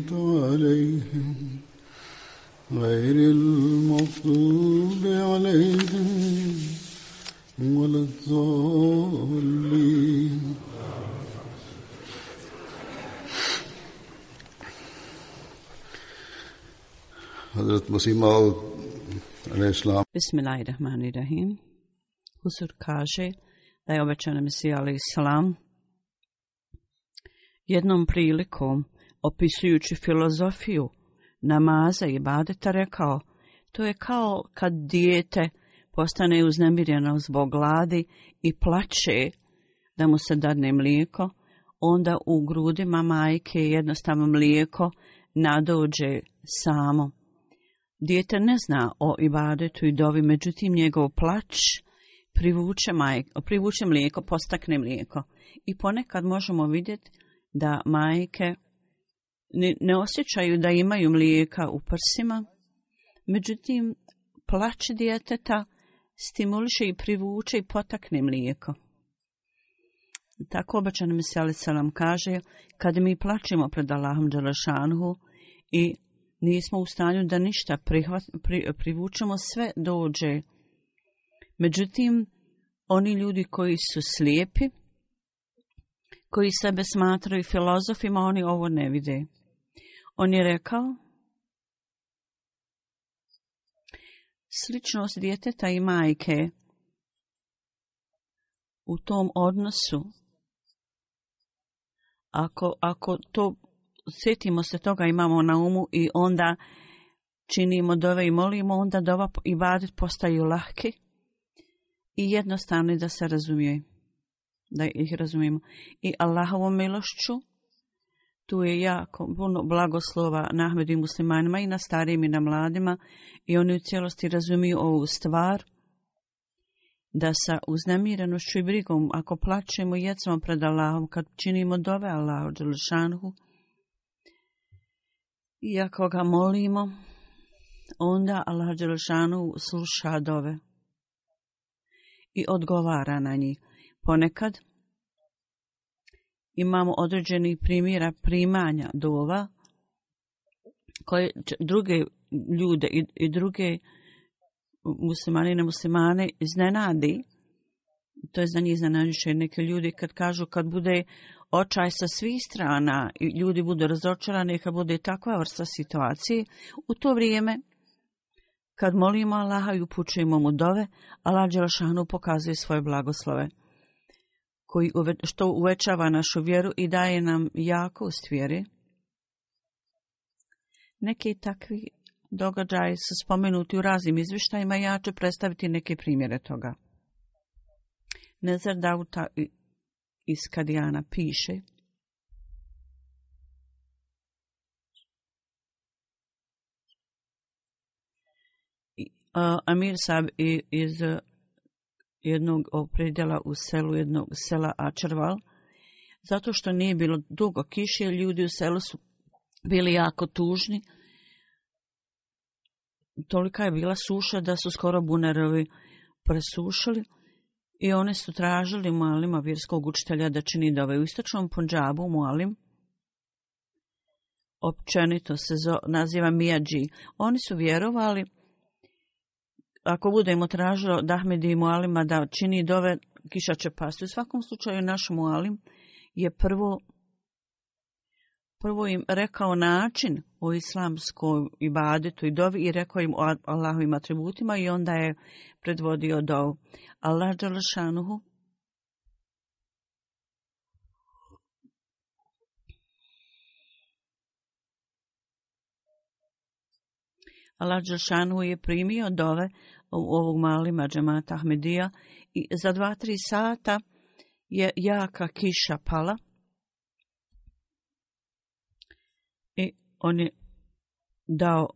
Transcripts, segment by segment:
أنعمت عليهم غير المغضوب عليهم ولا الضالين حضرت مسیح موعود علیہ السلام بسم اللہ الرحمن الرحیم حسر kaže da je obećan Mesija alaih jednom prilikom opisujući filozofiju, namaza i badeta rekao, to je kao kad dijete postane uznemirjeno zbog gladi i plače da mu se dadne mlijeko, onda u grudima majke jednostavno mlijeko nadođe samo. Dijete ne zna o ibadetu i dovi, međutim njegov plač privuče, majke, privuče mlijeko, postakne mlijeko. I ponekad možemo vidjeti da majke ne osjećaju da imaju mlijeka u prsima, međutim, plać djeteta stimuliše i privuče i potakne mlijeko. Tako obačan miselica nam kaže, kad mi plačimo pred Allahom Đelešanhu i nismo u stanju da ništa prihvat, pri, privučemo, sve dođe. Međutim, oni ljudi koji su slijepi, koji sebe smatraju filozofima, oni ovo ne videju. On je rekao, sličnost djeteta i majke u tom odnosu, ako, ako to sjetimo se toga imamo na umu i onda činimo dove i molimo, onda dova i badit postaju lahke i jednostavni da se razumije, da ih razumijemo. I Allahovom milošću tu je jako puno blagoslova na Ahmedu i muslimanima i na starijim i na mladima i oni u cijelosti razumiju ovu stvar da sa uznamiranošću i brigom ako plaćemo i jecamo pred Allahom kad činimo dove Allahu Đelšanhu i ako ga molimo onda Allah Đelšanhu sluša dove i odgovara na njih. Ponekad imamo određeni primjera primanja dova koje druge ljude i, i druge muslimane i nemuslimane iznenadi. To je za njih iznenadniše neke ljudi kad kažu kad bude očaj sa svih strana i ljudi budu razočarani kad bude takva vrsta situacije, u to vrijeme kad molimo Allaha i upućujemo mu dove, Allah Đelšanu pokazuje svoje blagoslove koji uve, što uvećava našu vjeru i daje nam jakost vjere. Neki takvi događaj su spomenuti u raznim izvištajima i ja ću predstaviti neke primjere toga. Nezar Dauta iz Kadijana piše Amir Sab iz jednog opredjela u selu jednog sela Ačerval. Zato što nije bilo dugo kiše, ljudi u selu su bili jako tužni. Tolika je bila suša da su skoro bunerovi presušili i one su tražili malima vjerskog učitelja da čini da ovaj u istočnom punđabu malim općenito se zo, naziva Mijadži. Oni su vjerovali ako budemo tražili od Ahmedi i Mualima da čini dove, kiša će pasti. U svakom slučaju naš Mualim je prvo prvo im rekao način o islamskom ibadetu i dovi i rekao im o Allahovim atributima i onda je predvodio dovu. Allah Đalšanuhu Allah Đalšanuhu je primio dove ovog malima džemata Ahmedija i za dva, tri sata je jaka kiša pala i on je dao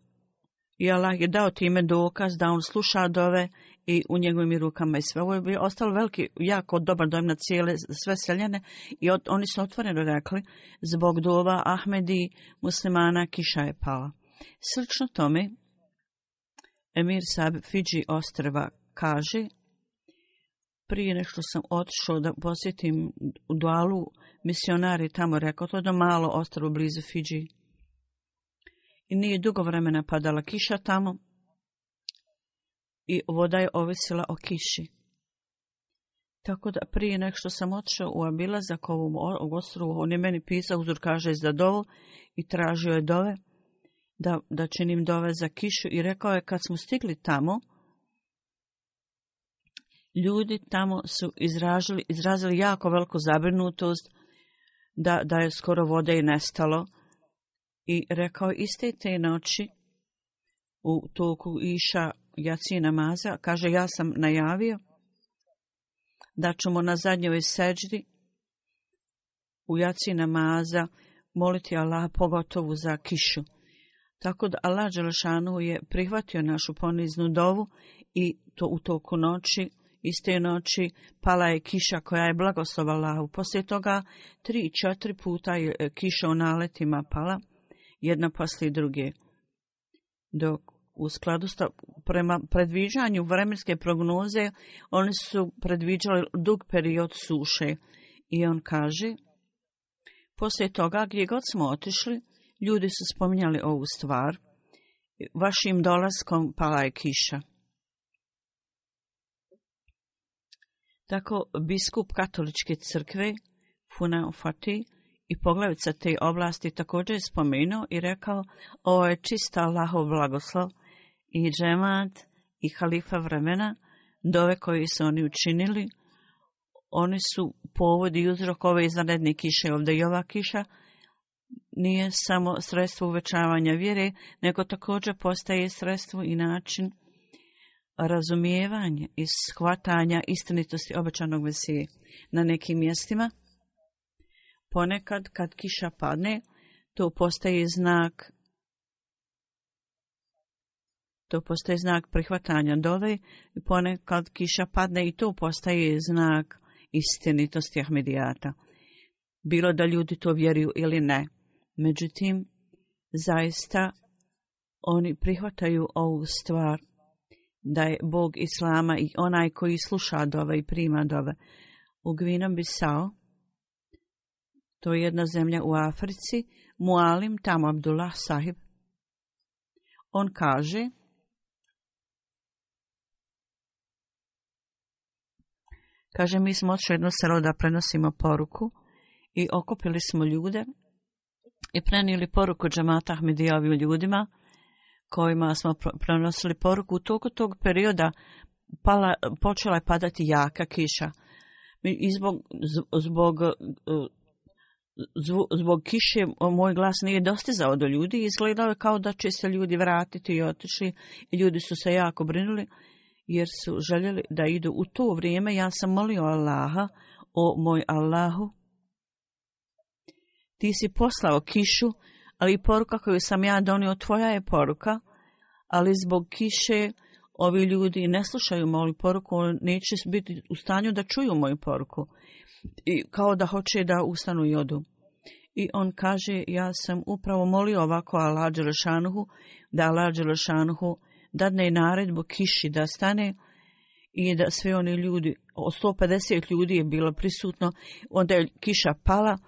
i Allah je dao time dokaz da on sluša dove i u njegovim rukama i sve. Ovo je ostalo veliki, jako dobar dojem na cijele, sve seljene i od, oni su otvoreno rekli zbog dova Ahmedi muslimana kiša je pala. Slično tome, Emir Sab Fidži ostrva kaže Prije nešto sam otišao da posjetim u Dualu, misionar je tamo rekao, to je da malo ostrvo blizu Fidži. I nije dugo vremena padala kiša tamo i voda je ovisila o kiši. Tako da prije nek što sam otišao u obilazak ovom ostrovu, on je meni pisao, uzor kaže za dovo i tražio je dove da, da činim dove za kišu i rekao je kad smo stigli tamo, ljudi tamo su izražili, izrazili jako veliku zabrinutost da, da je skoro vode i nestalo. I rekao je iste te noći u toku iša jaci namaza, kaže ja sam najavio da ćemo na zadnjoj seđdi u jaci namaza moliti Allah pogotovo za kišu tako da Allah Đelešanu je prihvatio našu poniznu dovu i to u toku noći, iste noći, pala je kiša koja je blagoslovala Allahu. Poslije toga tri, četiri puta je e, kiša u naletima pala, jedna poslije druge. Dok u skladu sta, prema predviđanju vremenske prognoze, oni su predviđali dug period suše. I on kaže, poslije toga gdje god smo otišli, ljudi su spominjali ovu stvar. Vašim dolaskom pala je kiša. Tako biskup katoličke crkve Funeo Fati i poglavica te oblasti također je spomenuo i rekao ovo je čista Allahov blagoslov i džemat i halifa vremena, dove koji su oni učinili, oni su povodi uzrok ove izvanredne kiše ovdje i ova kiša, nije samo sredstvo uvečavanja vjere, nego također postaje sredstvo i način razumijevanja i shvatanja istinitosti obećanog Mesije. Na nekim mjestima, ponekad kad kiša padne, to postaje znak to postaje znak prihvatanja dole i ponekad kiša padne i to postaje znak istinitosti Ahmedijata. Bilo da ljudi to vjeruju ili ne. Međutim, zaista, oni prihvataju ovu stvar, da je Bog Islama i onaj koji sluša dove i prima dove. U Gvinom Bisao, to je jedna zemlja u Africi, Mualim Tam Abdullah Sahib, on kaže, kaže, mi smo odšedno se roda prenosimo poruku i okupili smo ljude i prenijeli poruku džamata Ahmedijovi u ljudima kojima smo prenosili poruku. U toku tog perioda pala, počela je padati jaka kiša. I zbog, zbog, e, zbog, zbog kiše moj glas nije dostizao do ljudi i izgledalo je kao da će se ljudi vratiti i otišli. I ljudi su se jako brinuli jer su željeli da idu. U to vrijeme ja sam molio Allaha o moj Allahu ti si poslao kišu, ali i poruka koju sam ja donio, tvoja je poruka, ali zbog kiše ovi ljudi ne slušaju moju poruku, neće biti u stanju da čuju moju poruku, i kao da hoće da ustanu i odu. I on kaže, ja sam upravo molio ovako Allah Đelešanuhu, da Allah Đelešanuhu dadne naredbu kiši da stane i da sve oni ljudi, 150 ljudi je bilo prisutno, onda je kiša pala,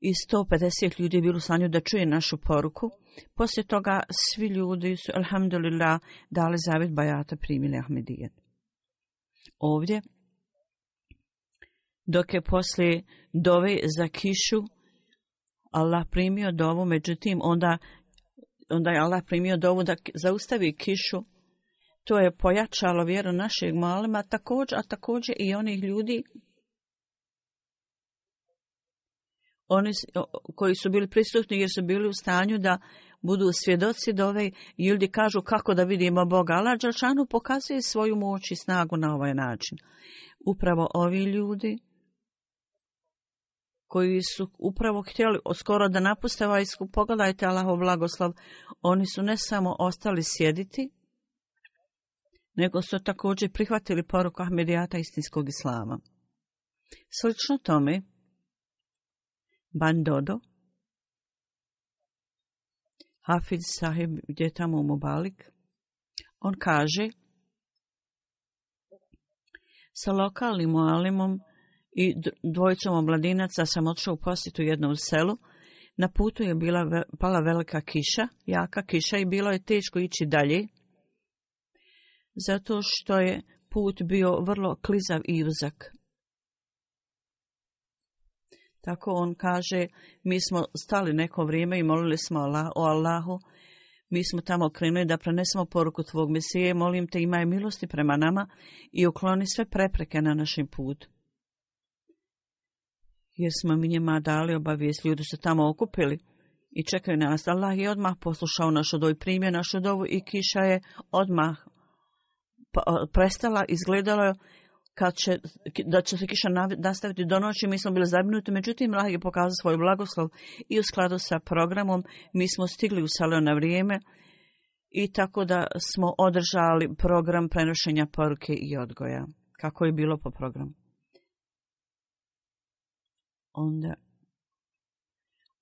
i 150 ljudi je bilo u stanju da čuje našu poruku. Poslije toga svi ljudi su, alhamdulillah, dali zavet Bajata primili Ahmedijet. Ovdje, dok je poslije dove za kišu, Allah primio dovu, međutim, onda, onda je Allah primio dovu da zaustavi kišu, to je pojačalo vjeru našeg malima također, a također i onih ljudi oni koji su bili prisutni jer su bili u stanju da budu svjedoci da ove ljudi kažu kako da vidimo Boga. Allah Đalšanu pokazuje svoju moć i snagu na ovaj način. Upravo ovi ljudi koji su upravo htjeli skoro da napuste vajsku, pogledajte Allahov blagoslov, oni su ne samo ostali sjediti, nego su također prihvatili poruku Ahmedijata istinskog islama. Slično tome, Bandodo. Hafid Sahib, gdje je tamo Mubalik? On kaže, sa lokalnim mualimom i dvojicom omladinaca sam odšao u posjetu jednom selu. Na putu je bila ve pala velika kiša, jaka kiša i bilo je teško ići dalje, zato što je put bio vrlo klizav i uzak. Tako on kaže, mi smo stali neko vrijeme i molili smo Allah, o Allahu, mi smo tamo krenuli da prenesemo poruku Tvog Mesije, molim te imaj milosti prema nama i ukloni sve prepreke na našem putu. Jer smo mi njima dali obavijest, ljudi se tamo okupili i čekaju nas. Allah je odmah poslušao našu dovu i primio našu dovu i kiša je odmah pa, prestala, izgledala je kad će, da će se kiša nastaviti do noći, mi smo bili zabinuti, međutim, Lah je pokazao svoj blagoslov i u skladu sa programom, mi smo stigli u salon na vrijeme i tako da smo održali program prenošenja poruke i odgoja, kako je bilo po programu. Onda,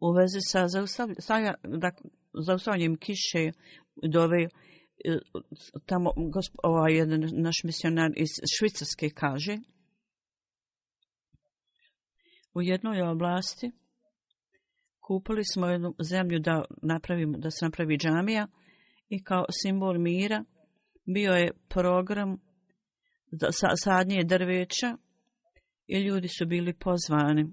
u vezi sa zaustavljanjem, dakle, zaustavljanjem kiše, doveju, tamo gosp, ovaj jedan naš misionar iz Švicarske kaže u jednoj oblasti kupili smo jednu zemlju da napravimo da se napravi džamija i kao simbol mira bio je program da sa, sadnje drveća i ljudi su bili pozvani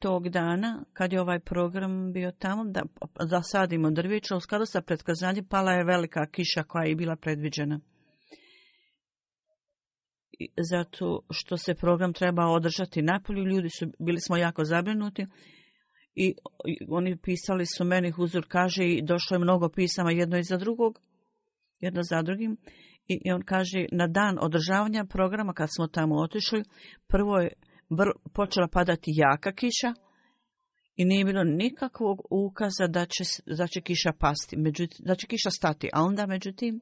tog dana, kad je ovaj program bio tamo, da zasadimo drviće, u skladu sa predkazanjem, pala je velika kiša koja je bila predviđena. Zato što se program treba održati napolju, ljudi su, bili smo jako zabrinuti i oni pisali su meni, Huzur kaže, i došlo je mnogo pisama jedno iza drugog, jedno za drugim. I, i on kaže, na dan održavanja programa, kad smo tamo otišli, prvo je br počela padati jaka kiša i nije bilo nikakvog ukaza da će, da će kiša pasti, međutim, da će kiša stati. A onda, međutim,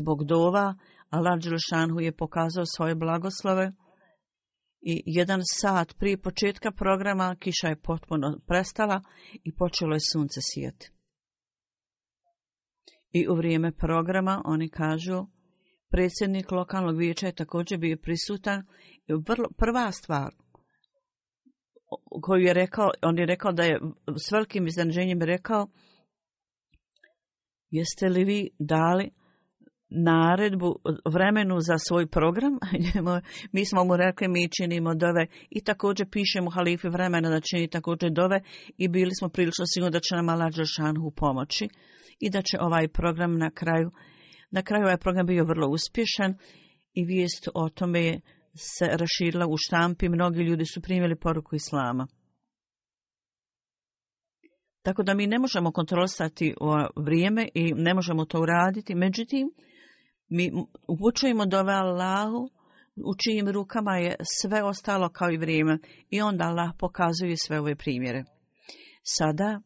zbog dova, Allah Đelšanhu je pokazao svoje blagoslove i jedan sat prije početka programa kiša je potpuno prestala i počelo je sunce sijati. I u vrijeme programa oni kažu, predsjednik lokalnog vijeća je također bio prisutan prva stvar koju je rekao, on je rekao da je s velikim iznenženjem rekao jeste li vi dali naredbu vremenu za svoj program? mi smo mu rekli mi činimo dove i također pišemo halifi vremena da čini također dove i bili smo prilično sigurni da će nam Alađa Šanhu pomoći i da će ovaj program na kraju na kraju ovaj program bio vrlo uspješan i vijest o tome je se raširila u štampi, mnogi ljudi su primili poruku islama. Tako da mi ne možemo kontrolisati vrijeme i ne možemo to uraditi. Međutim, mi upućujemo dove Allahu u čijim rukama je sve ostalo kao i vrijeme. I onda Allah pokazuje sve ove primjere. Sada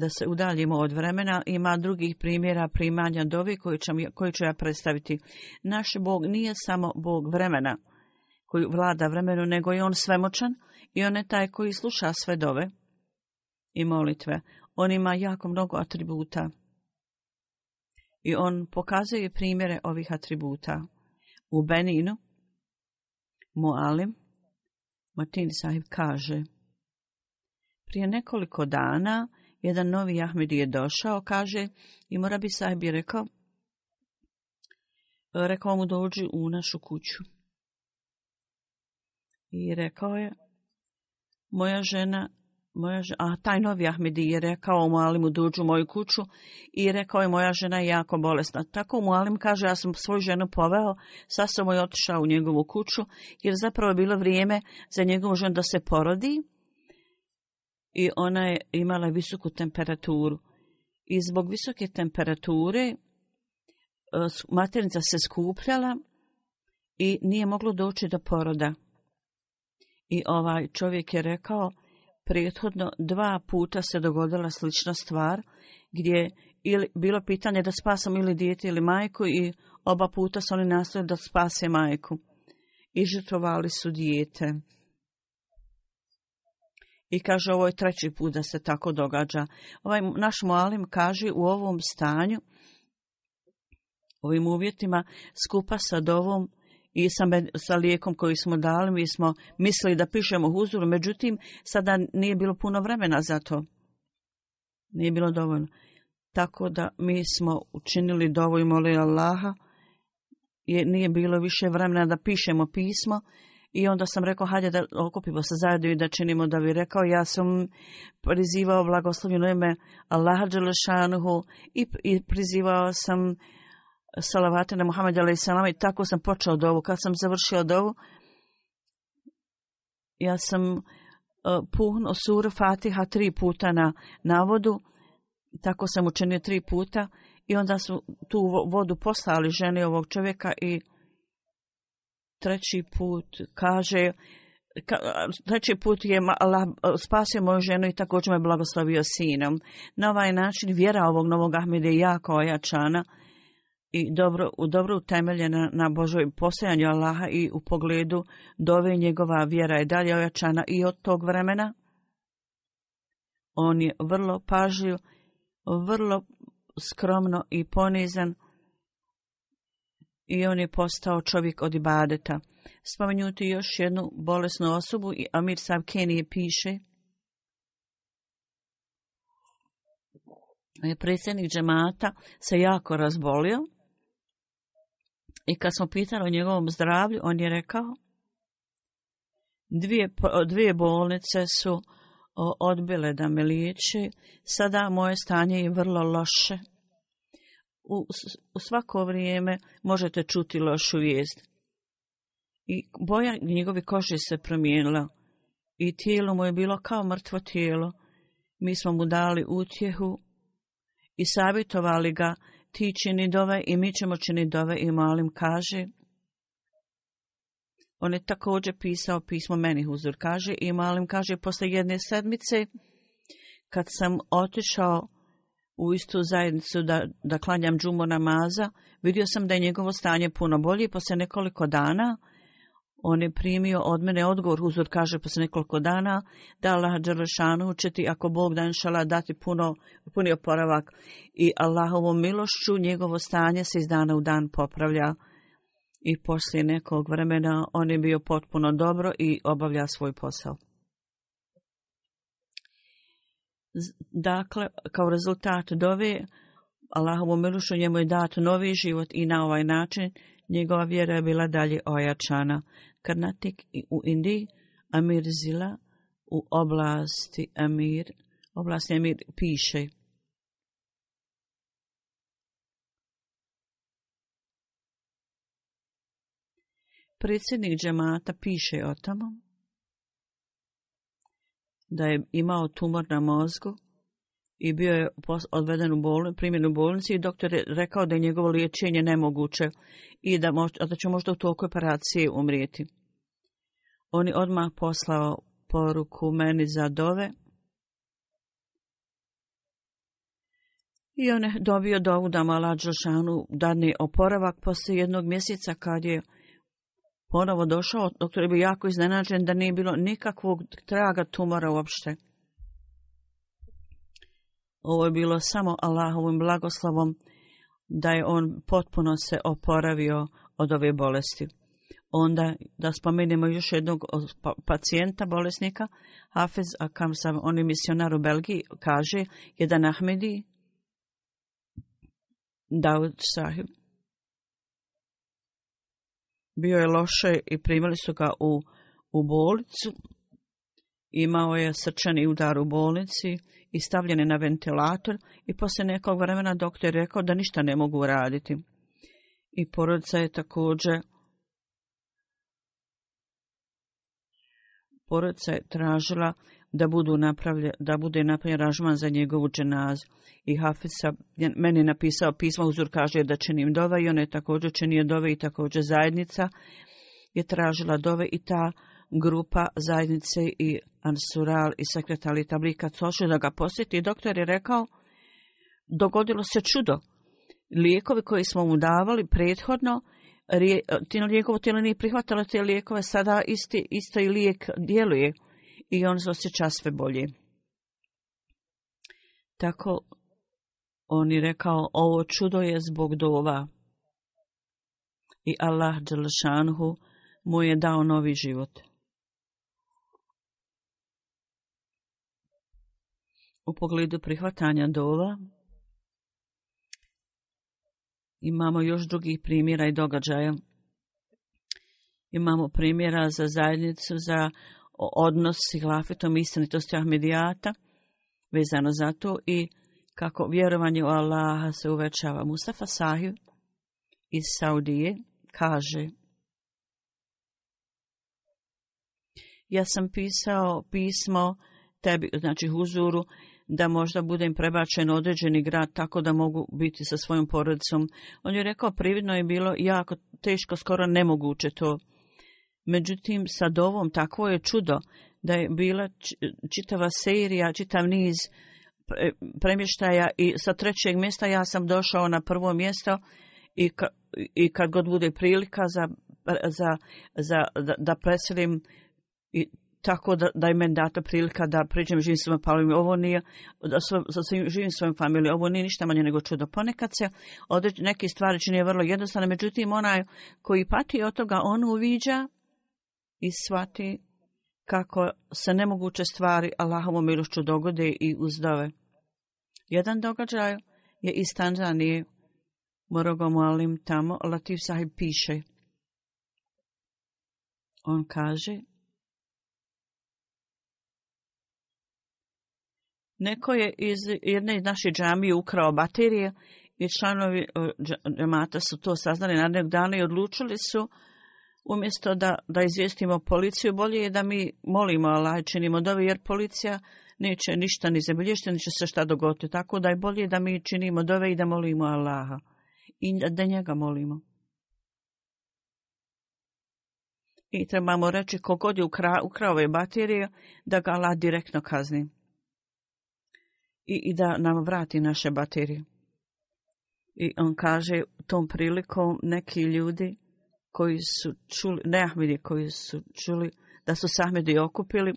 da se udaljimo od vremena, ima drugih primjera primanja dove koje, ću, koje ću ja predstaviti. Naš Bog nije samo Bog vremena koji vlada vremenu, nego je On svemoćan i On je taj koji sluša sve dove i molitve. On ima jako mnogo atributa i On pokazuje primjere ovih atributa u Beninu. Mualim, Martini sahib kaže, prije nekoliko dana jedan novi Ahmedi je došao, kaže, i mora bi sahibi rekao, rekao mu dođi u našu kuću. I rekao je, moja žena, moja žena, a taj novi Ahmedi je rekao mu Alim u duđu moju kuću i rekao je moja žena je jako bolesna. Tako mu Alim kaže ja sam svoju ženu poveo, sasvom je otišao u njegovu kuću jer zapravo je bilo vrijeme za njegovu ženu da se porodi i ona je imala visoku temperaturu. I zbog visoke temperature e, maternica se skupljala i nije moglo doći do poroda. I ovaj čovjek je rekao, prethodno dva puta se dogodila slična stvar, gdje ili bilo pitanje da spasam ili dijete ili majku i oba puta su oni nastavili da spase majku. I žrtovali su dijete. I kaže, ovo je treći put da se tako događa. Ovaj naš Moalim kaže, u ovom stanju, ovim uvjetima, skupa sa dovom i sa, sa lijekom koji smo dali, mi smo mislili da pišemo huzuru, međutim, sada nije bilo puno vremena za to. Nije bilo dovoljno. Tako da mi smo učinili dovo i molili Allaha, je, nije bilo više vremena da pišemo pismo, I onda sam rekao, hajde da okupimo se zajedno i da činimo da bi rekao, ja sam prizivao blagoslovljeno ime Allaha Đelešanuhu i, i prizivao sam salavate na Muhammed a.s. i tako sam počeo dovu. Kad sam završio dovu, ja sam e, puhnuo sur Fatiha tri puta na navodu, tako sam učinio tri puta i onda su tu vodu poslali ženi ovog čovjeka i treći put kaže ka, treći put je Allah spasio moju ženu i također me blagoslovio sinom. Na ovaj način vjera ovog novog Ahmed je jako ojačana i dobro, u dobro utemeljena na Božoj postojanju Allaha i u pogledu dove njegova vjera je dalje ojačana i od tog vremena on je vrlo pažljiv, vrlo skromno i ponizan i on je postao čovjek od ibadeta. Spomenuti još jednu bolesnu osobu i Amir Sam Kenije piše je predsjednik džemata se jako razbolio i kad smo pitali o njegovom zdravlju, on je rekao dvije, dvije bolnice su odbile da me liječi, sada moje stanje je vrlo loše u, u svako vrijeme možete čuti lošu vijest. I boja njegove kože se promijenila i tijelo mu je bilo kao mrtvo tijelo. Mi smo mu dali utjehu i savjetovali ga, ti čini dove i mi ćemo čini dove i malim kaže. On je također pisao pismo meni uzor, kaže, i malim kaže, posle jedne sedmice, kad sam otišao, u istu zajednicu da, da klanjam džumu namaza, vidio sam da je njegovo stanje puno bolje. Posle nekoliko dana on je primio od mene odgovor, uzor kaže posle nekoliko dana, da Allah Đerlešanu će ti, ako Bog da inšala, dati puno, puni oporavak. I Allahovom milošću njegovo stanje se iz dana u dan popravlja. I poslije nekog vremena on je bio potpuno dobro i obavlja svoj posao. dakle, kao rezultat dove, Allahovu milušu njemu je dat novi život i na ovaj način njegova vjera je bila dalje ojačana. Karnatik u Indiji, Amir Zila u oblasti Amir, oblasti Amir piše. Predsjednik džemata piše o tamo da je imao tumor na mozgu i bio je odveden u bolnici, primjen u bolnici i doktor je rekao da je njegovo liječenje nemoguće i da, možda, da će možda u toku operacije umrijeti. On je odmah poslao poruku meni za dove i on je dobio dovu da mala Đošanu dani oporavak posle jednog mjeseca kad je ponovo došao, doktor je bio jako iznenađen da nije bilo nikakvog traga tumora uopšte. Ovo je bilo samo Allahovim blagoslavom da je on potpuno se oporavio od ove bolesti. Onda da spomenemo još jednog pa-, pacijenta, bolesnika, Hafez Akamsav, on je misionar u Belgiji, kaže, jedan Ahmedi, Daud Sahib, bio je loše i primali su ga u, u bolicu. Imao je srčani udar u bolnici i stavljen je na ventilator i posle nekog vremena doktor je rekao da ništa ne mogu raditi. I porodica je također porodica je tražila da, budu napravlje, da bude napravljen ražman za njegovu dženaz. I Hafisa meni napisao pismo, uzor kaže da činim dove i ona je također činio dove i također zajednica je tražila dove i ta grupa zajednice i Ansural i sekretari tablika sošli da ga posjeti. Doktor je rekao, dogodilo se čudo. Lijekovi koji smo mu davali prethodno, Rije, ti na lijekovo tijelo nije prihvatalo te lijekove, sada isti, isti lijek djeluje i on se osjeća sve bolje. Tako on je rekao, ovo čudo je zbog dova. I Allah Đelšanhu mu je dao novi život. U pogledu prihvatanja dova, imamo još drugih primjera i događaja. Imamo primjera za zajednicu, za odnos s hilafetom istinitosti Ahmedijata vezano za to i kako vjerovanje u Allaha se uvećava. Mustafa Sahib iz Saudije kaže Ja sam pisao pismo tebi, znači huzuru, da možda budem prebačen određeni grad tako da mogu biti sa svojom porodicom. On je rekao, prividno je bilo jako teško, skoro nemoguće to. Međutim, sad ovom takvo je čudo da je bila čitava serija, čitav niz premještaja i sa trećeg mjesta ja sam došao na prvo mjesto i, ka, i kad god bude prilika za, za, za, da, da preselim i tako da, da je meni data prilika da priđem živim svojom familijom. Ovo nije, da svo, sa svim, živim svojom familijom, ovo nije ništa manje nego čudo. Ponekad se određe, neke stvari čini je vrlo jednostavne, međutim onaj koji pati od toga, on uviđa i shvati kako se nemoguće stvari Allahovom milošću dogode i uzdove. Jedan događaj je iz Tanzanije, morao ga molim tamo, Latif sahib piše. On kaže, Neko je iz jedne iz naše džamije ukrao baterije i članovi e, džamata su to saznali na dana i odlučili su uh, umjesto da, da izvijestimo policiju, bolje je da mi molimo Allah i činimo dovi, jer policija neće ništa ni zabilješiti, neće se šta dogoditi. Tako da je bolje da mi činimo dove i da molimo Allaha i da, da njega molimo. I trebamo reći kogod je ukra, ukrao ove baterije, da ga Allah direktno kazni. I, I da nam vrati naše baterije. I on kaže tom prilikom neki ljudi, koji su čuli, ne Ahmedi koji su čuli da su Sahmedi okupili.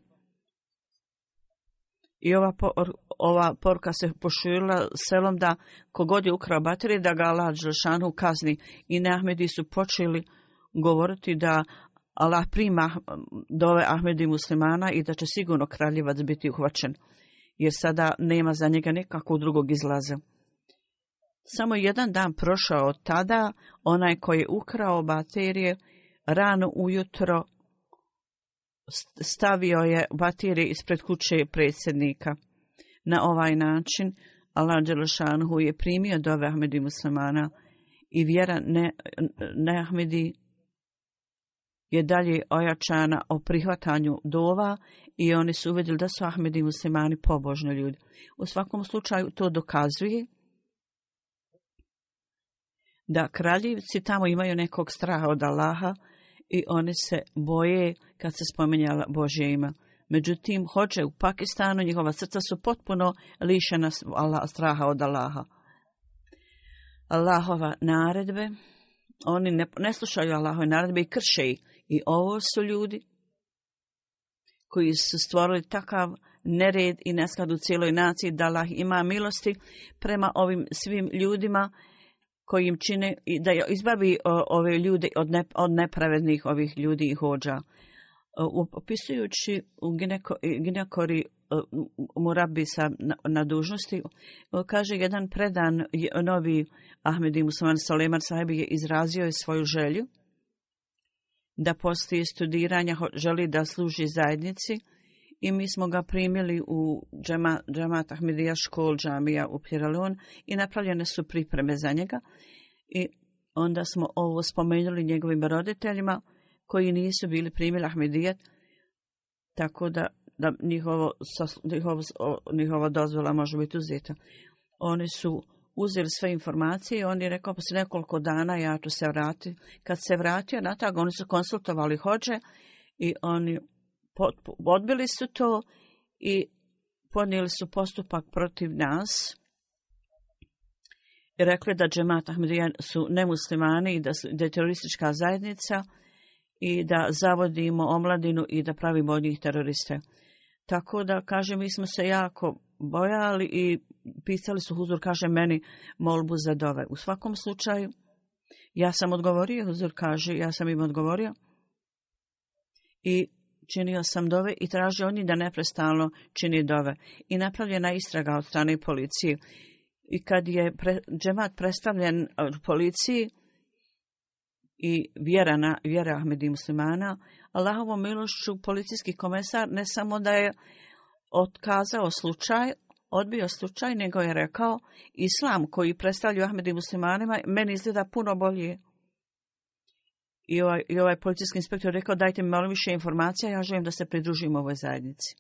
I ova, por, ova porka se poširila selom da kogod je ukrao baterije da ga Allah Đelšanu kazni. I ne Ahmedi su počeli govoriti da Allah prima dove Ahmedi muslimana i da će sigurno kraljevac biti uhvaćen. Jer sada nema za njega nekakvog drugog izlaza. Samo jedan dan prošao od tada, onaj koji je ukrao baterije, rano ujutro stavio je baterije ispred kuće predsjednika. Na ovaj način, Allah Đelešanhu je primio dove Ahmedi muslimana i vjera ne, ne Ahmedi je dalje ojačana o prihvatanju dova i oni su uvedili da su Ahmedi muslimani pobožni ljudi. U svakom slučaju to dokazuje da da kraljevci tamo imaju nekog straha od Allaha i one se boje kad se spomenjala Božje ima. Međutim, hoće u Pakistanu, njihova srca su potpuno lišena straha od Allaha. Allahova naredbe, oni ne, ne slušaju Allahove naredbe i krše ih. I ovo su ljudi koji su stvorili takav nered i nesklad u cijeloj naciji, da Allah ima milosti prema ovim svim ljudima koji im čine i da izbavi ove ljude od, ne, od nepravednih ovih ljudi i hođa. E, opisujući u gineko, ginekori e, Murabisa na, na dužnosti, e, kaže jedan predan novi Ahmed i Musliman Salemar sahib je izrazio je svoju želju da postoji studiranja, želi da služi zajednici, i mi smo ga primili u džema, džemat Ahmedija škol džamija u Piralon i napravljene su pripreme za njega. I onda smo ovo spomenuli njegovim roditeljima koji nisu bili primili Ahmedijat, tako da, da njihovo, njihovo, njihova dozvola može biti uzeta. Oni su uzeli sve informacije i on je rekao, posle nekoliko dana ja ću se vratiti. Kad se vratio natag, oni su konsultovali hođe i oni odbili su to i ponijeli su postupak protiv nas i rekli da džemat Ahmedija su nemuslimani i da, su, da je teroristička zajednica i da zavodimo omladinu i da pravimo od njih teroriste. Tako da, kaže, mi smo se jako bojali i pisali su Huzur, kaže, meni molbu za dove. U svakom slučaju, ja sam odgovorio, Huzur kaže, ja sam im odgovorio. I činio sam dove i traži oni da neprestalno čini dove. I napravljena istraga od strane policije. I kad je pre, džemat predstavljen od policiji i vjera, na, vjera Ahmedi muslimana, Allahovom milošću policijski komesar ne samo da je otkazao slučaj, odbio slučaj, nego je rekao Islam koji predstavlju Ahmedi muslimanima meni izgleda puno bolje i ovaj, i ovaj policijski inspektor rekao dajte mi malo više informacija, ja želim da se pridružim ovoj zajednici.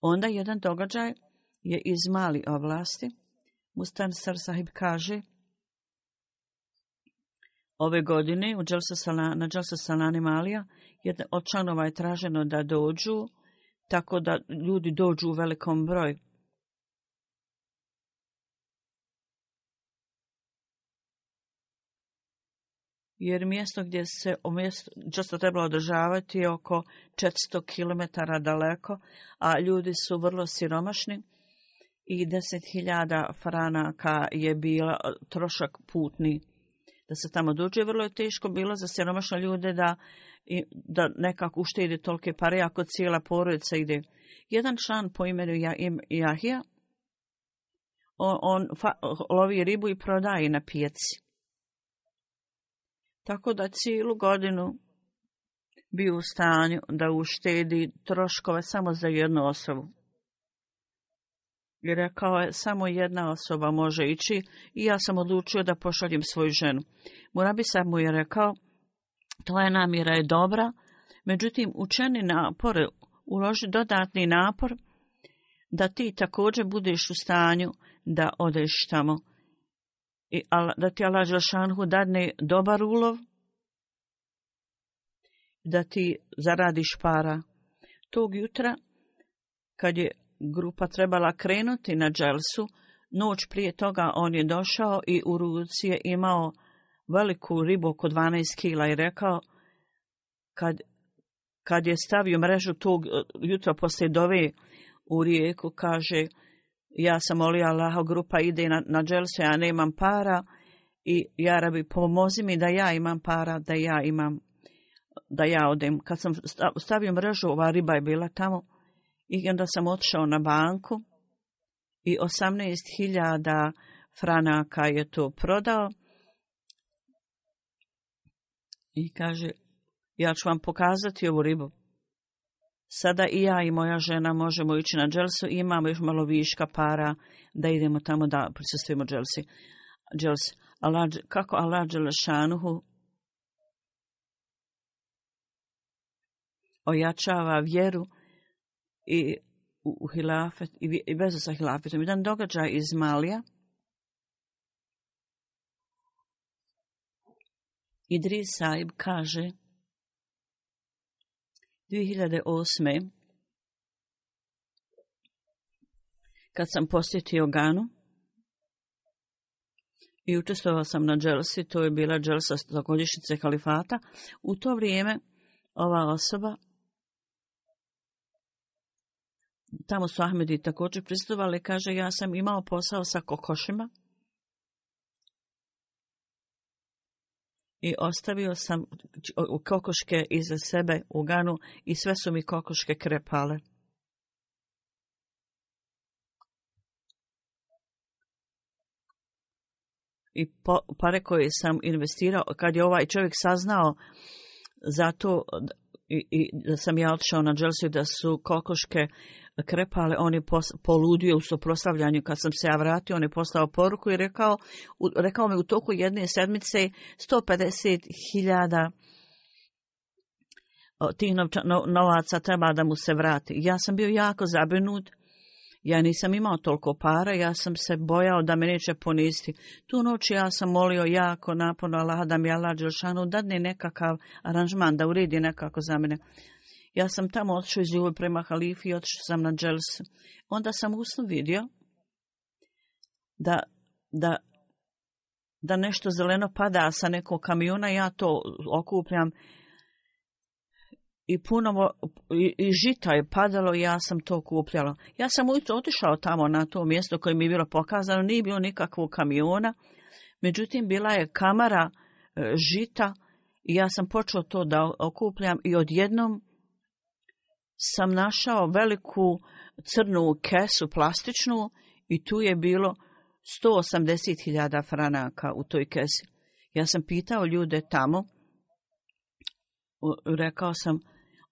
Onda jedan događaj je iz mali oblasti. Mustan Sar Sahib kaže ove godine u Dželsa Salan, na Dželsa Salani Malija jedna, od članova je traženo da dođu, tako da ljudi dođu u velikom broju. jer mjesto gdje se o mjesto, često trebalo održavati je oko 400 km daleko, a ljudi su vrlo siromašni i 10.000 franaka je bila trošak putni da se tamo duđe. Vrlo je teško bilo za siromašne ljude da, da nekako uštedi tolke pare ako cijela porodica ide. Jedan član po imenu Jahija, on, on fa, lovi ribu i prodaje na pijaci tako da cijelu godinu bi u stanju da uštedi troškove samo za jednu osobu. Jer rekao je, samo jedna osoba može ići i ja sam odlučio da pošaljem svoju ženu. Murabisa mu je rekao, tvoja namira je dobra, međutim učeni napor, uloži dodatni napor da ti također budeš u stanju da odeš tamo i da ti Allah Đelšanhu dadne dobar ulov, da ti zaradiš para. Tog jutra, kad je grupa trebala krenuti na Đelsu, noć prije toga on je došao i u ruci je imao veliku ribu oko 12 kila i rekao, kad, kad je stavio mrežu tog eh, jutra poslije dove u rijeku, kaže, kaže, ja sam molio Allaha, grupa ide na, na dželsu, ja nemam para i ja rabi pomozi mi da ja imam para, da ja imam, da ja odem. Kad sam stavio mrežu, ova riba je bila tamo i onda sam otišao na banku i 18.000 franaka je to prodao i kaže, ja ću vam pokazati ovu ribu. Sada i ja i moja žena možemo ići na dželsu i imamo još malo viška para da idemo tamo da prisustujemo dželsi. Džels, Allah, kako Allah dželšanuhu ojačava vjeru i u, u hilafet i, i veze sa hilafetom. Jedan događaj iz Malija. Idris Saib kaže... 2008. kad sam posjetio Ganu i učestvovao sam na dželsi, to je bila dželsa stogodišnjice kalifata, u to vrijeme ova osoba, tamo su Ahmedi također pristupali, kaže ja sam imao posao sa kokošima, i ostavio sam kokoške iza sebe u ganu i sve su mi kokoške krepale. I pare koje sam investirao, kad je ovaj čovjek saznao za to i, i da sam ja otišao na Dželsiju da su kokoške krepale, on je pos, poludio u soprostavljanju kad sam se ja vratio, on je poslao poruku i rekao, u, rekao mi u toku jedne sedmice 150.000 tih novca, no, novaca treba da mu se vrati. Ja sam bio jako zabrinut, Ja nisam imao toliko para, ja sam se bojao da me neće poniziti. Tu noć ja sam molio jako napono Allah da mi Allah Đelšanu dadne nekakav aranžman, da uredi nekako za mene. Ja sam tamo otišao iz Ljubav prema Halifi i otišao sam na Đels. Onda sam usno vidio da, da, da nešto zeleno pada sa nekog kamiona, ja to okupljam i puno i, i žita je padalo ja sam to kupljala. Ja sam ujutro otišao tamo na to mjesto koje mi je bilo pokazano, nije bilo nikakvog kamiona. Međutim, bila je kamara e, žita i ja sam počeo to da okupljam i odjednom sam našao veliku crnu kesu plastičnu i tu je bilo 180.000 franaka u toj kesi. Ja sam pitao ljude tamo, rekao sam,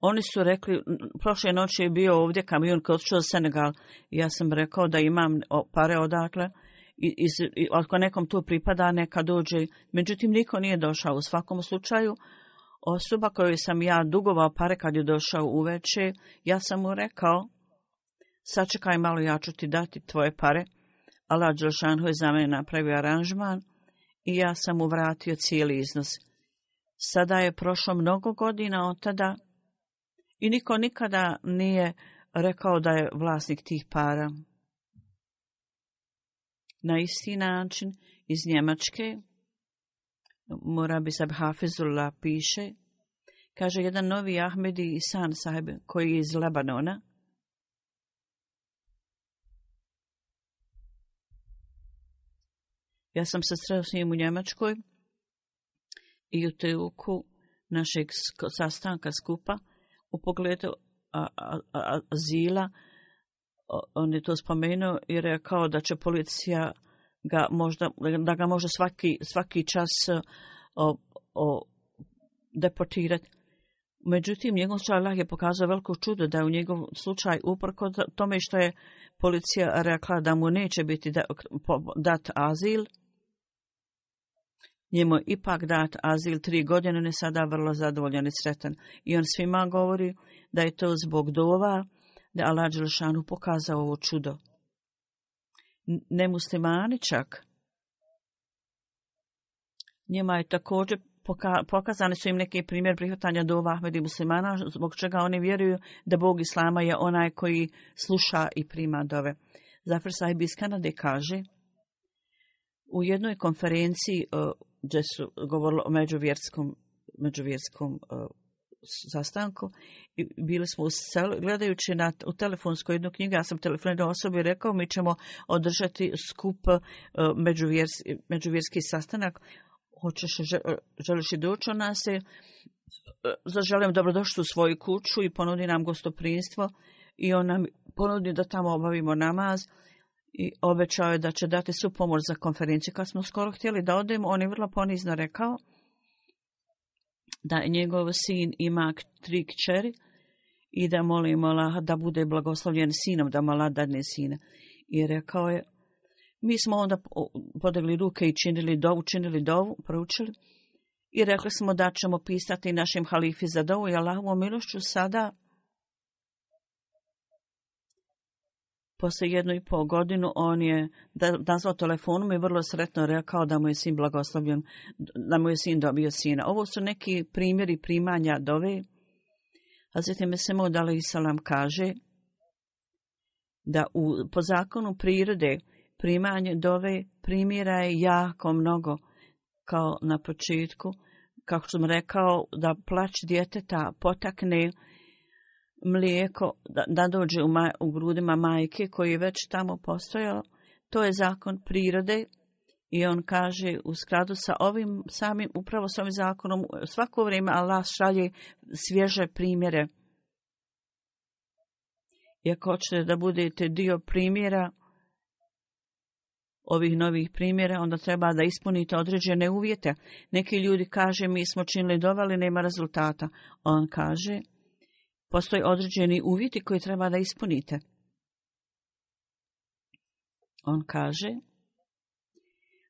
oni su rekli, prošle noći je bio ovdje kamion koji odšao za Senegal. Ja sam rekao da imam pare odakle. I, iz, i, ako nekom tu pripada, neka dođe. Međutim, niko nije došao u svakom slučaju. Osoba kojoj sam ja dugovao pare kad je došao uveče, ja sam mu rekao, sačekaj malo, ja ću ti dati tvoje pare. Allah Đelšanhu je za mene napravio aranžman i ja sam mu vratio cijeli iznos. Sada je prošlo mnogo godina od tada, i niko nikada nije rekao da je vlasnik tih para. Na isti način iz Njemačke, Morabi Sab Hafizullah piše, kaže jedan novi Ahmedi Isan sahib koji je iz Lebanona, Ja sam se sreo s njim u Njemačkoj i u tijuku našeg sastanka skupa, u pogledu a, a, a, azila, on je to spomenuo i rekao da će policija ga možda, da ga može svaki, svaki čas o, o, deportirati. Međutim, njegov slučaj Allah je pokazao veliko čudo da je u njegov slučaj, uprko tome što je policija rekla da mu neće biti da, po, dat azil, Njemu je ipak dat azil tri godine, on je sada vrlo zadovoljan i sretan. I on svima govori da je to zbog dova da je Allah Đelšanu pokazao ovo čudo. Nemuslimani čak. Njima je također pokazani su im neki primjer prihvatanja do Ahmedi muslimana, zbog čega oni vjeruju da Bog Islama je onaj koji sluša i prima dove. Zafir Sahib iz Kanade kaže, u jednoj konferenciji gdje su govorili o međuvjerskom, međuvjerskom uh, zastanku. I bili smo u selu, gledajući na, u telefonskoj jednu knjigu, ja sam telefonirao osobi i rekao mi ćemo održati skup uh, e, međuvjerski, međuvjerski sastanak. Hoćeš, želiš i doći od nas? E, zaželim dobrodošću u svoju kuću i ponudi nam gostoprinstvo i on nam ponudi da tamo obavimo namaz. Uh, i obećao je da će dati su pomoć za konferenciju. Kad smo skoro htjeli da odemo, on je vrlo ponizno rekao da njegov sin ima tri kćeri i da molim Allaha da bude blagoslovljen sinom, da mala dadne sina. I rekao je, mi smo onda podegli ruke i činili dovu, činili dovu, proučili. I rekli smo da ćemo pisati našim halifi za dovu i Allahovom milošću sada Poslije jednu i pol godinu on je nazvao telefonom i vrlo sretno rekao da mu je sin blagoslovljen, da mu je sin dobio sina. Ovo su neki primjeri primanja dove. Hazreti Mesemo Dali Isalam kaže da u, po zakonu prirode primanje dove primjera je jako mnogo kao na početku. Kako sam rekao, da plać djeteta potakne uh, mlijeko da, da dođe u, maj, u grudima majke koji je već tamo postojao, to je zakon prirode i on kaže u skladu sa ovim samim, upravo s ovim zakonom, svako vrijeme Allah šalje svježe primjere. Iako hoćete da budete dio primjera, ovih novih primjera, onda treba da ispunite određene uvjete. Neki ljudi kaže, mi smo činili dovali, nema rezultata. On kaže, postoji određeni uvjeti koje treba da ispunite. On kaže,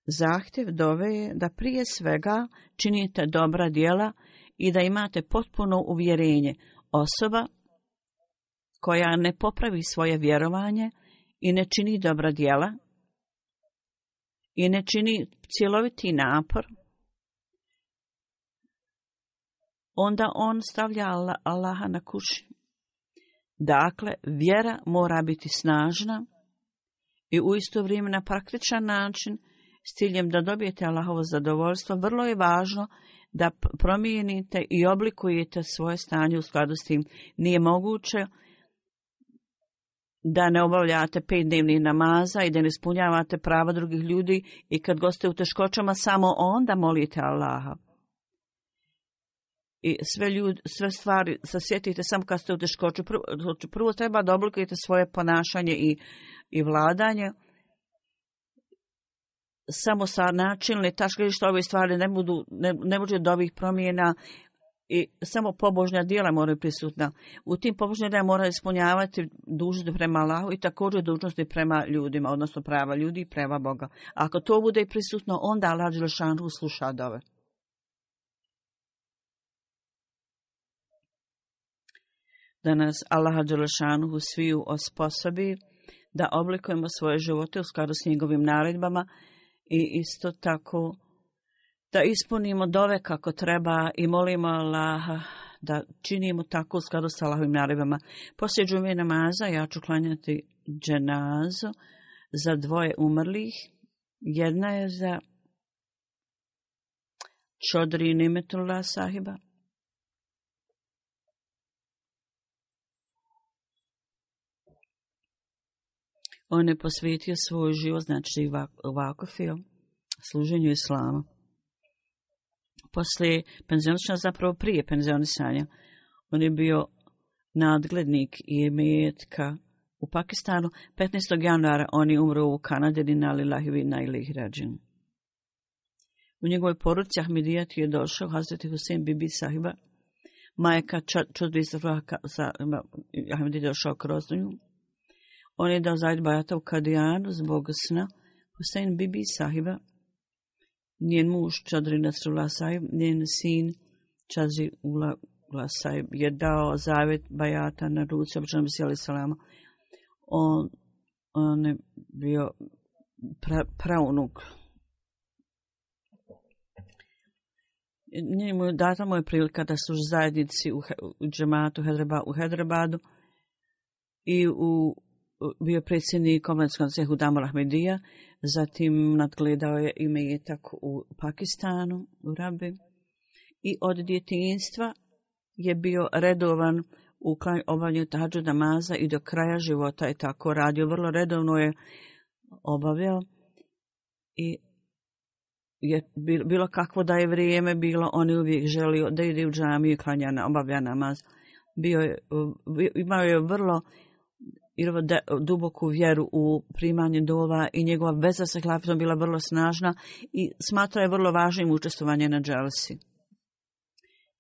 zahtjev dove je da prije svega činite dobra dijela i da imate potpuno uvjerenje osoba koja ne popravi svoje vjerovanje i ne čini dobra dijela i ne čini cjeloviti napor onda on stavlja Allaha na kući. Dakle, vjera mora biti snažna i u isto vrijeme na praktičan način, s ciljem da dobijete Allahovo zadovoljstvo, vrlo je važno da promijenite i oblikujete svoje stanje u skladu s tim. Nije moguće da ne obavljate pet dnevnih namaza i da ne ispunjavate prava drugih ljudi i kad goste u teškoćama, samo onda molite Allaha i sve ljudi, sve stvari sasjetite samo kad ste u teškoću. Prvo, prvo treba da oblikujete svoje ponašanje i, i vladanje. Samo sa načinne taške što ove stvari ne budu, ne, ne može do ovih promjena i samo pobožnja dijela moraju prisutna. U tim pobožnja dijela moraju ispunjavati dužnosti prema Allahu i također dužnosti prema ljudima, odnosno prava ljudi i prava Boga. Ako to bude prisutno, onda Allah Đelšanu sluša dove. da nas Allaha Đelešanuhu sviju osposobi da oblikujemo svoje živote u skladu s njegovim naredbama i isto tako da ispunimo dove kako treba i molimo Allaha da činimo tako u skladu s Allahovim naredbama. Poslije džume namaza ja ću klanjati dženazo za dvoje umrlih. Jedna je za Čodri Nimetullah sahiba, on je posvetio svoj život, znači ovako film, služenju islama. Poslije penzionisanja, znači, zapravo prije penzionisanja, on je bio nadglednik i emetka u Pakistanu. 15. januara on je umro u Kanadini na Lilahivi na Ilih Rajin. U njegovoj poruci Ahmedijat je došao Hazreti Hussein Bibi sahiba, majka Čudvisa Ahmedijat je došao kroz njegu. On je dao Zaid Bajata u Kadijanu zbog sna Hussein Bibi sahiba, njen muž Čadri Nasrula sahib, njen sin Čazi Ula Ula sahib je dao zavet Bajata na ruci običan Bisi Salama. On, on je bio pra, praunuk. Njemu je data moja prilika da služi zajednici u, u džematu Hedreba, u Hedrebadu i u bio predsjednik komandarskom cehu Damo Ahmedija, zatim nadgledao je ime je tako u Pakistanu, u Rabi. I od djetinjstva je bio redovan u obavljanju tađu namaza i do kraja života je tako radio. Vrlo redovno je obavljao i je bilo kakvo da je vrijeme bilo, on je uvijek želio da ide u džamiju i klanja na, obavlja namaz. Bio je, imao je vrlo uh, Irva de, duboku vjeru u primanje dova i njegova veza sa Klapitom bila vrlo snažna i smatra je vrlo važnim učestvovanje na dželsi.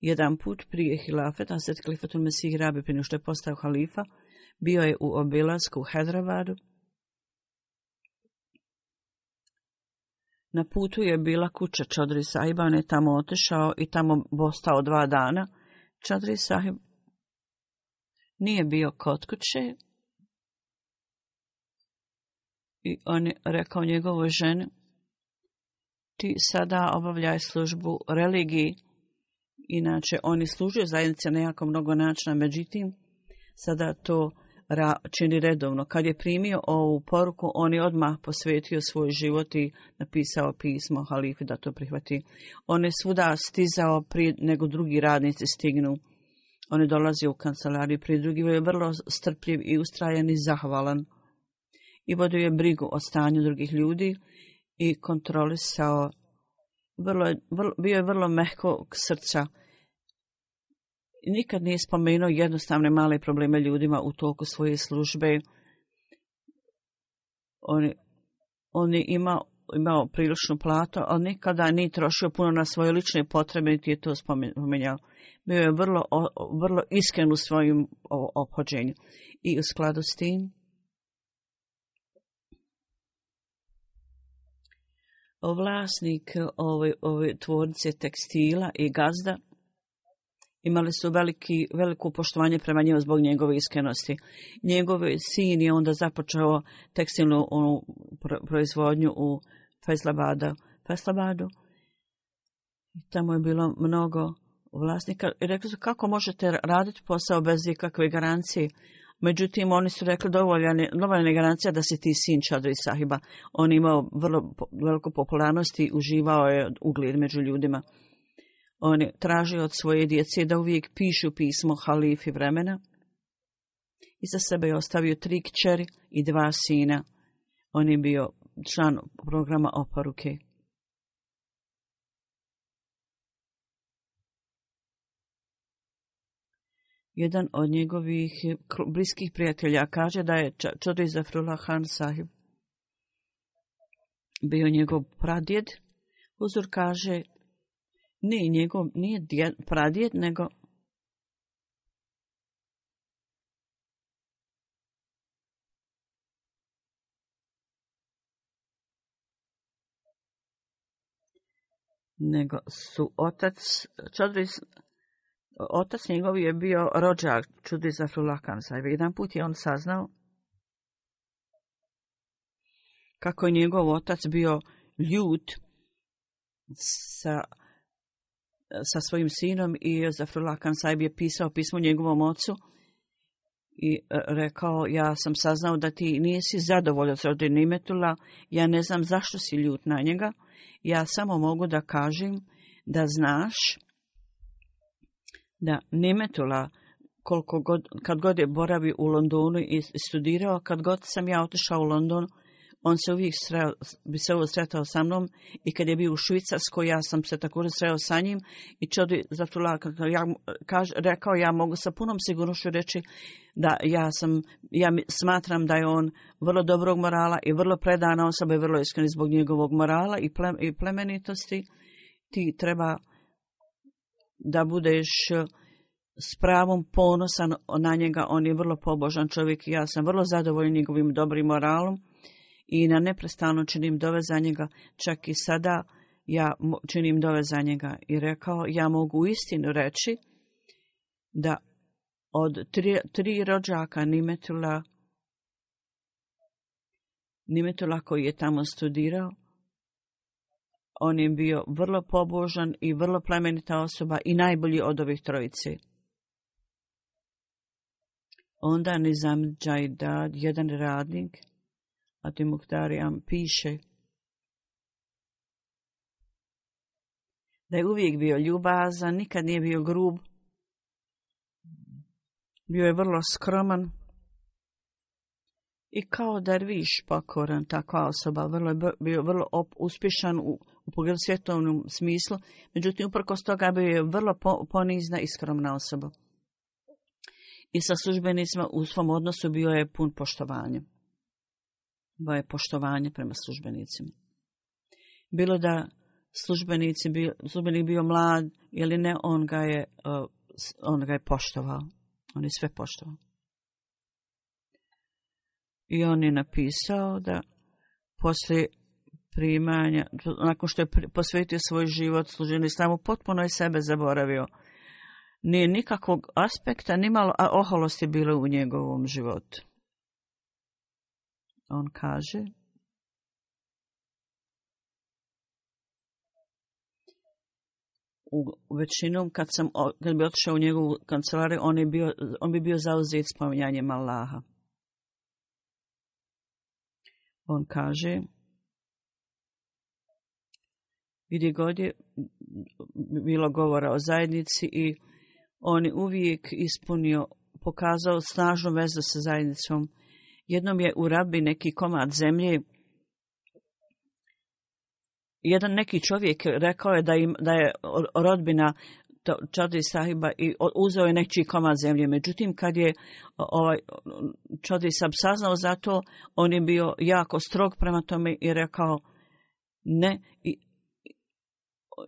Jedan put prije hilafeta, sred klifatul Mesih Rabi, prije što je postao halifa, bio je u obilasku u Hedravadu. Na putu je bila kuća Čadri Sahiba, on je tamo otešao i tamo bostao dva dana. Čadri Sahib nije bio kod kuće, i on je rekao njegovo ženi, ti sada obavljaj službu religiji. Inače, oni služuju zajednice na jako mnogo načina, međutim, sada to ra čini redovno. Kad je primio ovu poruku, on je odmah posvetio svoj život i napisao pismo halifi da to prihvati. On je svuda stizao prije nego drugi radnici stignu. On je dolazio u kancelariju prije drugi, je vrlo strpljiv i ustrajan i zahvalan i vodio je brigu o stanju drugih ljudi i kontrolisao, vrlo, vrlo, bio je vrlo mehkog srca. Nikad nije spomenuo jednostavne male probleme ljudima u toku svoje službe. On, on je imao, imao priličnu platu, ali nikada nije trošio puno na svoje lične potrebe, niti je to spomenjao. Bio je vrlo, o, vrlo iskren u svojim ophođenju. I u skladu s tim, vlasnik ove, ove tvornice tekstila i gazda imali su veliki, veliko poštovanje prema njima zbog njegove iskrenosti. Njegov sin je onda započeo tekstilnu onu proizvodnju u Feslabada, Feslabadu. Tamo je bilo mnogo vlasnika. I rekli su kako možete raditi posao bez ikakve garancije. Međutim, oni su rekli dovoljane, dovoljane garancija da se ti sin Čadri Sahiba. On imao vrlo veliku popularnost i uživao je ugled među ljudima. On je tražio od svoje djece da uvijek pišu pismo halifi vremena. I za sebe je ostavio tri kćeri i dva sina. On je bio član programa oporuke. Okay. jedan od njegovih eh, bliskih prijatelja kaže da je Čodri Zafrula Han sahib bio njegov pradjed. Uzor kaže, ne njegov, nije djed, pradjed, nego nego su otac Čodri Zafrula Otac njegov je bio rođak Čudiza Fulakan Sajve. Jedan put je on saznao kako je njegov otac bio ljut sa, sa svojim sinom i Zafrulakan Sajb je pisao pismo njegovom ocu i e, rekao, ja sam saznao da ti nisi zadovoljan sa rodin imetula, ja ne znam zašto si ljut na njega, ja samo mogu da kažem da znaš da da Nimetula, koliko god, kad god je boravi u Londonu i studirao, kad god sam ja otišao u London, on se uvijek sreo, bi se ovo sretao sa mnom i kad je bio u Švicarskoj, ja sam se također sreo sa njim i čudi za tu ja kaž, rekao, ja mogu sa punom sigurnošću reći da ja sam, ja smatram da je on vrlo dobrog morala i vrlo predana osoba i vrlo iskreni zbog njegovog morala i, ple, i plemenitosti, ti treba da budeš eh, s pravom ponosan na njega. On je vrlo pobožan čovjek i ja sam vrlo zadovoljen njegovim dobrim moralom i na neprestano činim dove za njega. Čak i sada ja činim dove za njega i rekao, ja mogu istinu reći da od tri, tri rođaka Nimetula, Nimetula koji je tamo studirao, on je bio vrlo pobožan i vrlo plemenita osoba i najbolji od ovih trojice. Onda Nizam Džajdad, jedan radnik, Atimuktarijam, piše da je uvijek bio ljubazan, nikad nije bio grub, bio je vrlo skroman i kao derviš pokoran, takva osoba, vrlo je bio vrlo op, uspješan u u pogledu svjetovnom smislu, međutim, uprkos toga bio je vrlo po, ponizna i skromna osoba. I sa službenicima u svom odnosu bio je pun poštovanja. Bio je poštovanje prema službenicima. Bilo da službenici bio, službenik bio mlad ili ne, on ga je, uh, on ga je poštovao. On je sve poštovao. I on je napisao da poslije primanja, nakon što je posvetio svoj život služenju islamu, potpuno je sebe zaboravio. Nije nikakvog aspekta, nimalo a oholost je bilo u njegovom životu. On kaže, u većinom kad sam kad bi otišao u njegovu kancelariju on, je bio, on bi bio zauzet spominjanjem Allaha on kaže gdje god je bilo govora o zajednici i on je uvijek ispunio, pokazao snažnu vezu sa zajednicom. Jednom je u rabi neki komad zemlje, jedan neki čovjek rekao je da, im, da je rodbina Čadri sahiba i uzeo je neki komad zemlje. Međutim, kad je ovaj Čadri sahib saznao za to, on je bio jako strog prema tome i rekao ne, i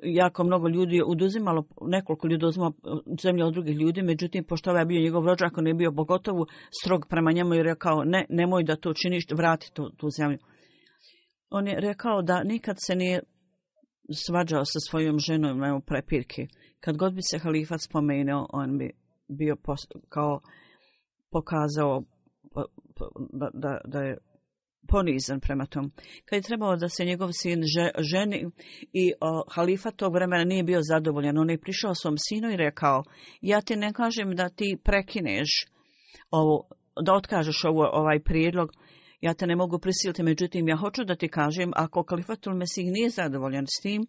jako mnogo ljudi oduzimalo, nekoliko ljudi oduzimalo zemlje od drugih ljudi, međutim, pošto ovaj je bio njegov rođak, on je bio bogotovu strog prema njemu i rekao, ne, nemoj da to činiš, vrati tu, tu zemlju. On je rekao da nikad se nije svađao sa svojom ženom u prepirke. Kad god bi se halifat spomenuo, on bi bio pos, kao pokazao da, da, da je ponizan prema tom. Kad je trebao da se njegov sin že, ženi i o, halifa tog vremena nije bio zadovoljan, on je prišao svom sinu i rekao, ja ti ne kažem da ti prekineš ovo, da otkažeš ovo, ovaj prijedlog, ja te ne mogu prisiliti, međutim, ja hoću da ti kažem, ako kalifatul mesih nije zadovoljan s tim,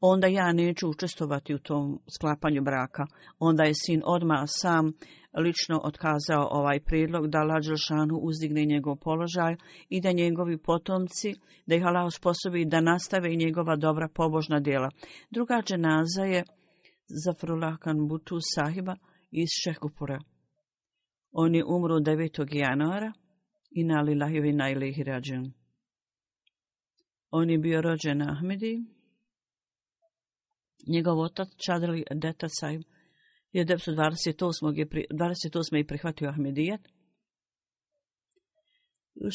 onda ja neću učestovati u tom sklapanju braka. Onda je sin odma sam uh, lično otkazao ovaj prijedlog da Lađelšanu uzdigne njegov položaj i da njegovi potomci, da ih Allah osposobi da nastave i njegova dobra pobožna dijela. Druga dženaza je Zafrullah Kanbutu sahiba iz Šehkupura. On je umro 9. januara i na Lilahjevi na Ilihi rađen. On je bio rođen Ahmedi, njegov otac Čadrli Deta sahiba, 1928. Je pri, 28. je prihvatio Ahmedijat.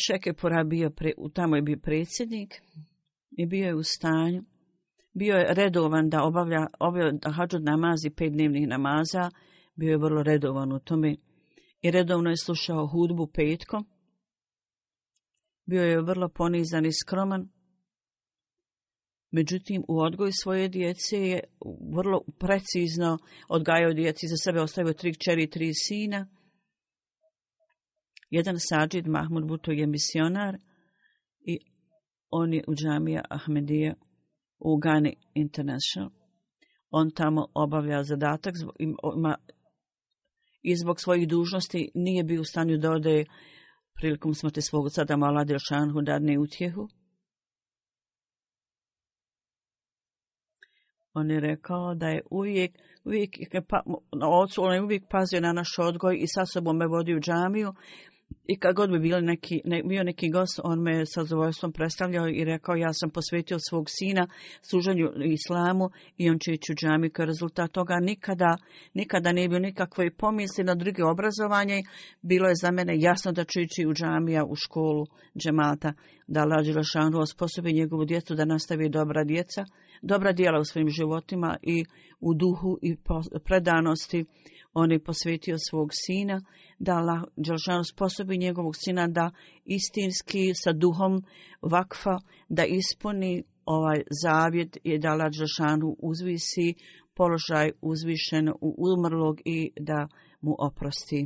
Šek je porabio, pre, u tamo je bio predsjednik i bio je u stanju. Bio je redovan da obavlja, obavlja da hađu namazi, pet dnevnih namaza. Bio je vrlo redovan u tome i redovno je slušao hudbu petkom. Bio je vrlo ponizan i skroman. 1929. Međutim, u odgoju svoje djece je vrlo precizno odgajao djeci za sebe, ostavio tri čeri i tri sina. Jedan sađid, Mahmud Buto, je misionar i on je u džamija Ahmedije u Ghani International. On tamo obavlja zadatak, ima, i zbog svojih dužnosti nije bio u stanju da ode prilikom smrti svog sada Maladil Šanhu dadne utjehu. On je rekao da je uvijek, uvijek, pa, ocu, on je uvijek pazio na naš odgoj i sa sobom me vodi u džamiju. I kad god bi bil neki, ne, bio neki gost, on me sa zavojstvom predstavljao i rekao ja sam posvetio svog sina služanju islamu i on će ići u džamiju. Kao rezultat toga nikada, nikada nije bio nikakvoj pomisli na druge obrazovanje. Bilo je za mene jasno da će ići u džamija u školu džemata. Da lađi Lešanu osposobi njegovu djecu da nastavi dobra djeca dobra dijela u svojim životima i u duhu i predanosti on je posvetio svog sina, da Allah Đelšanu sposobi njegovog sina da istinski sa duhom vakfa da ispuni ovaj zavjet i da Allah Đelšanu uzvisi položaj uzvišen u umrlog i da mu oprosti.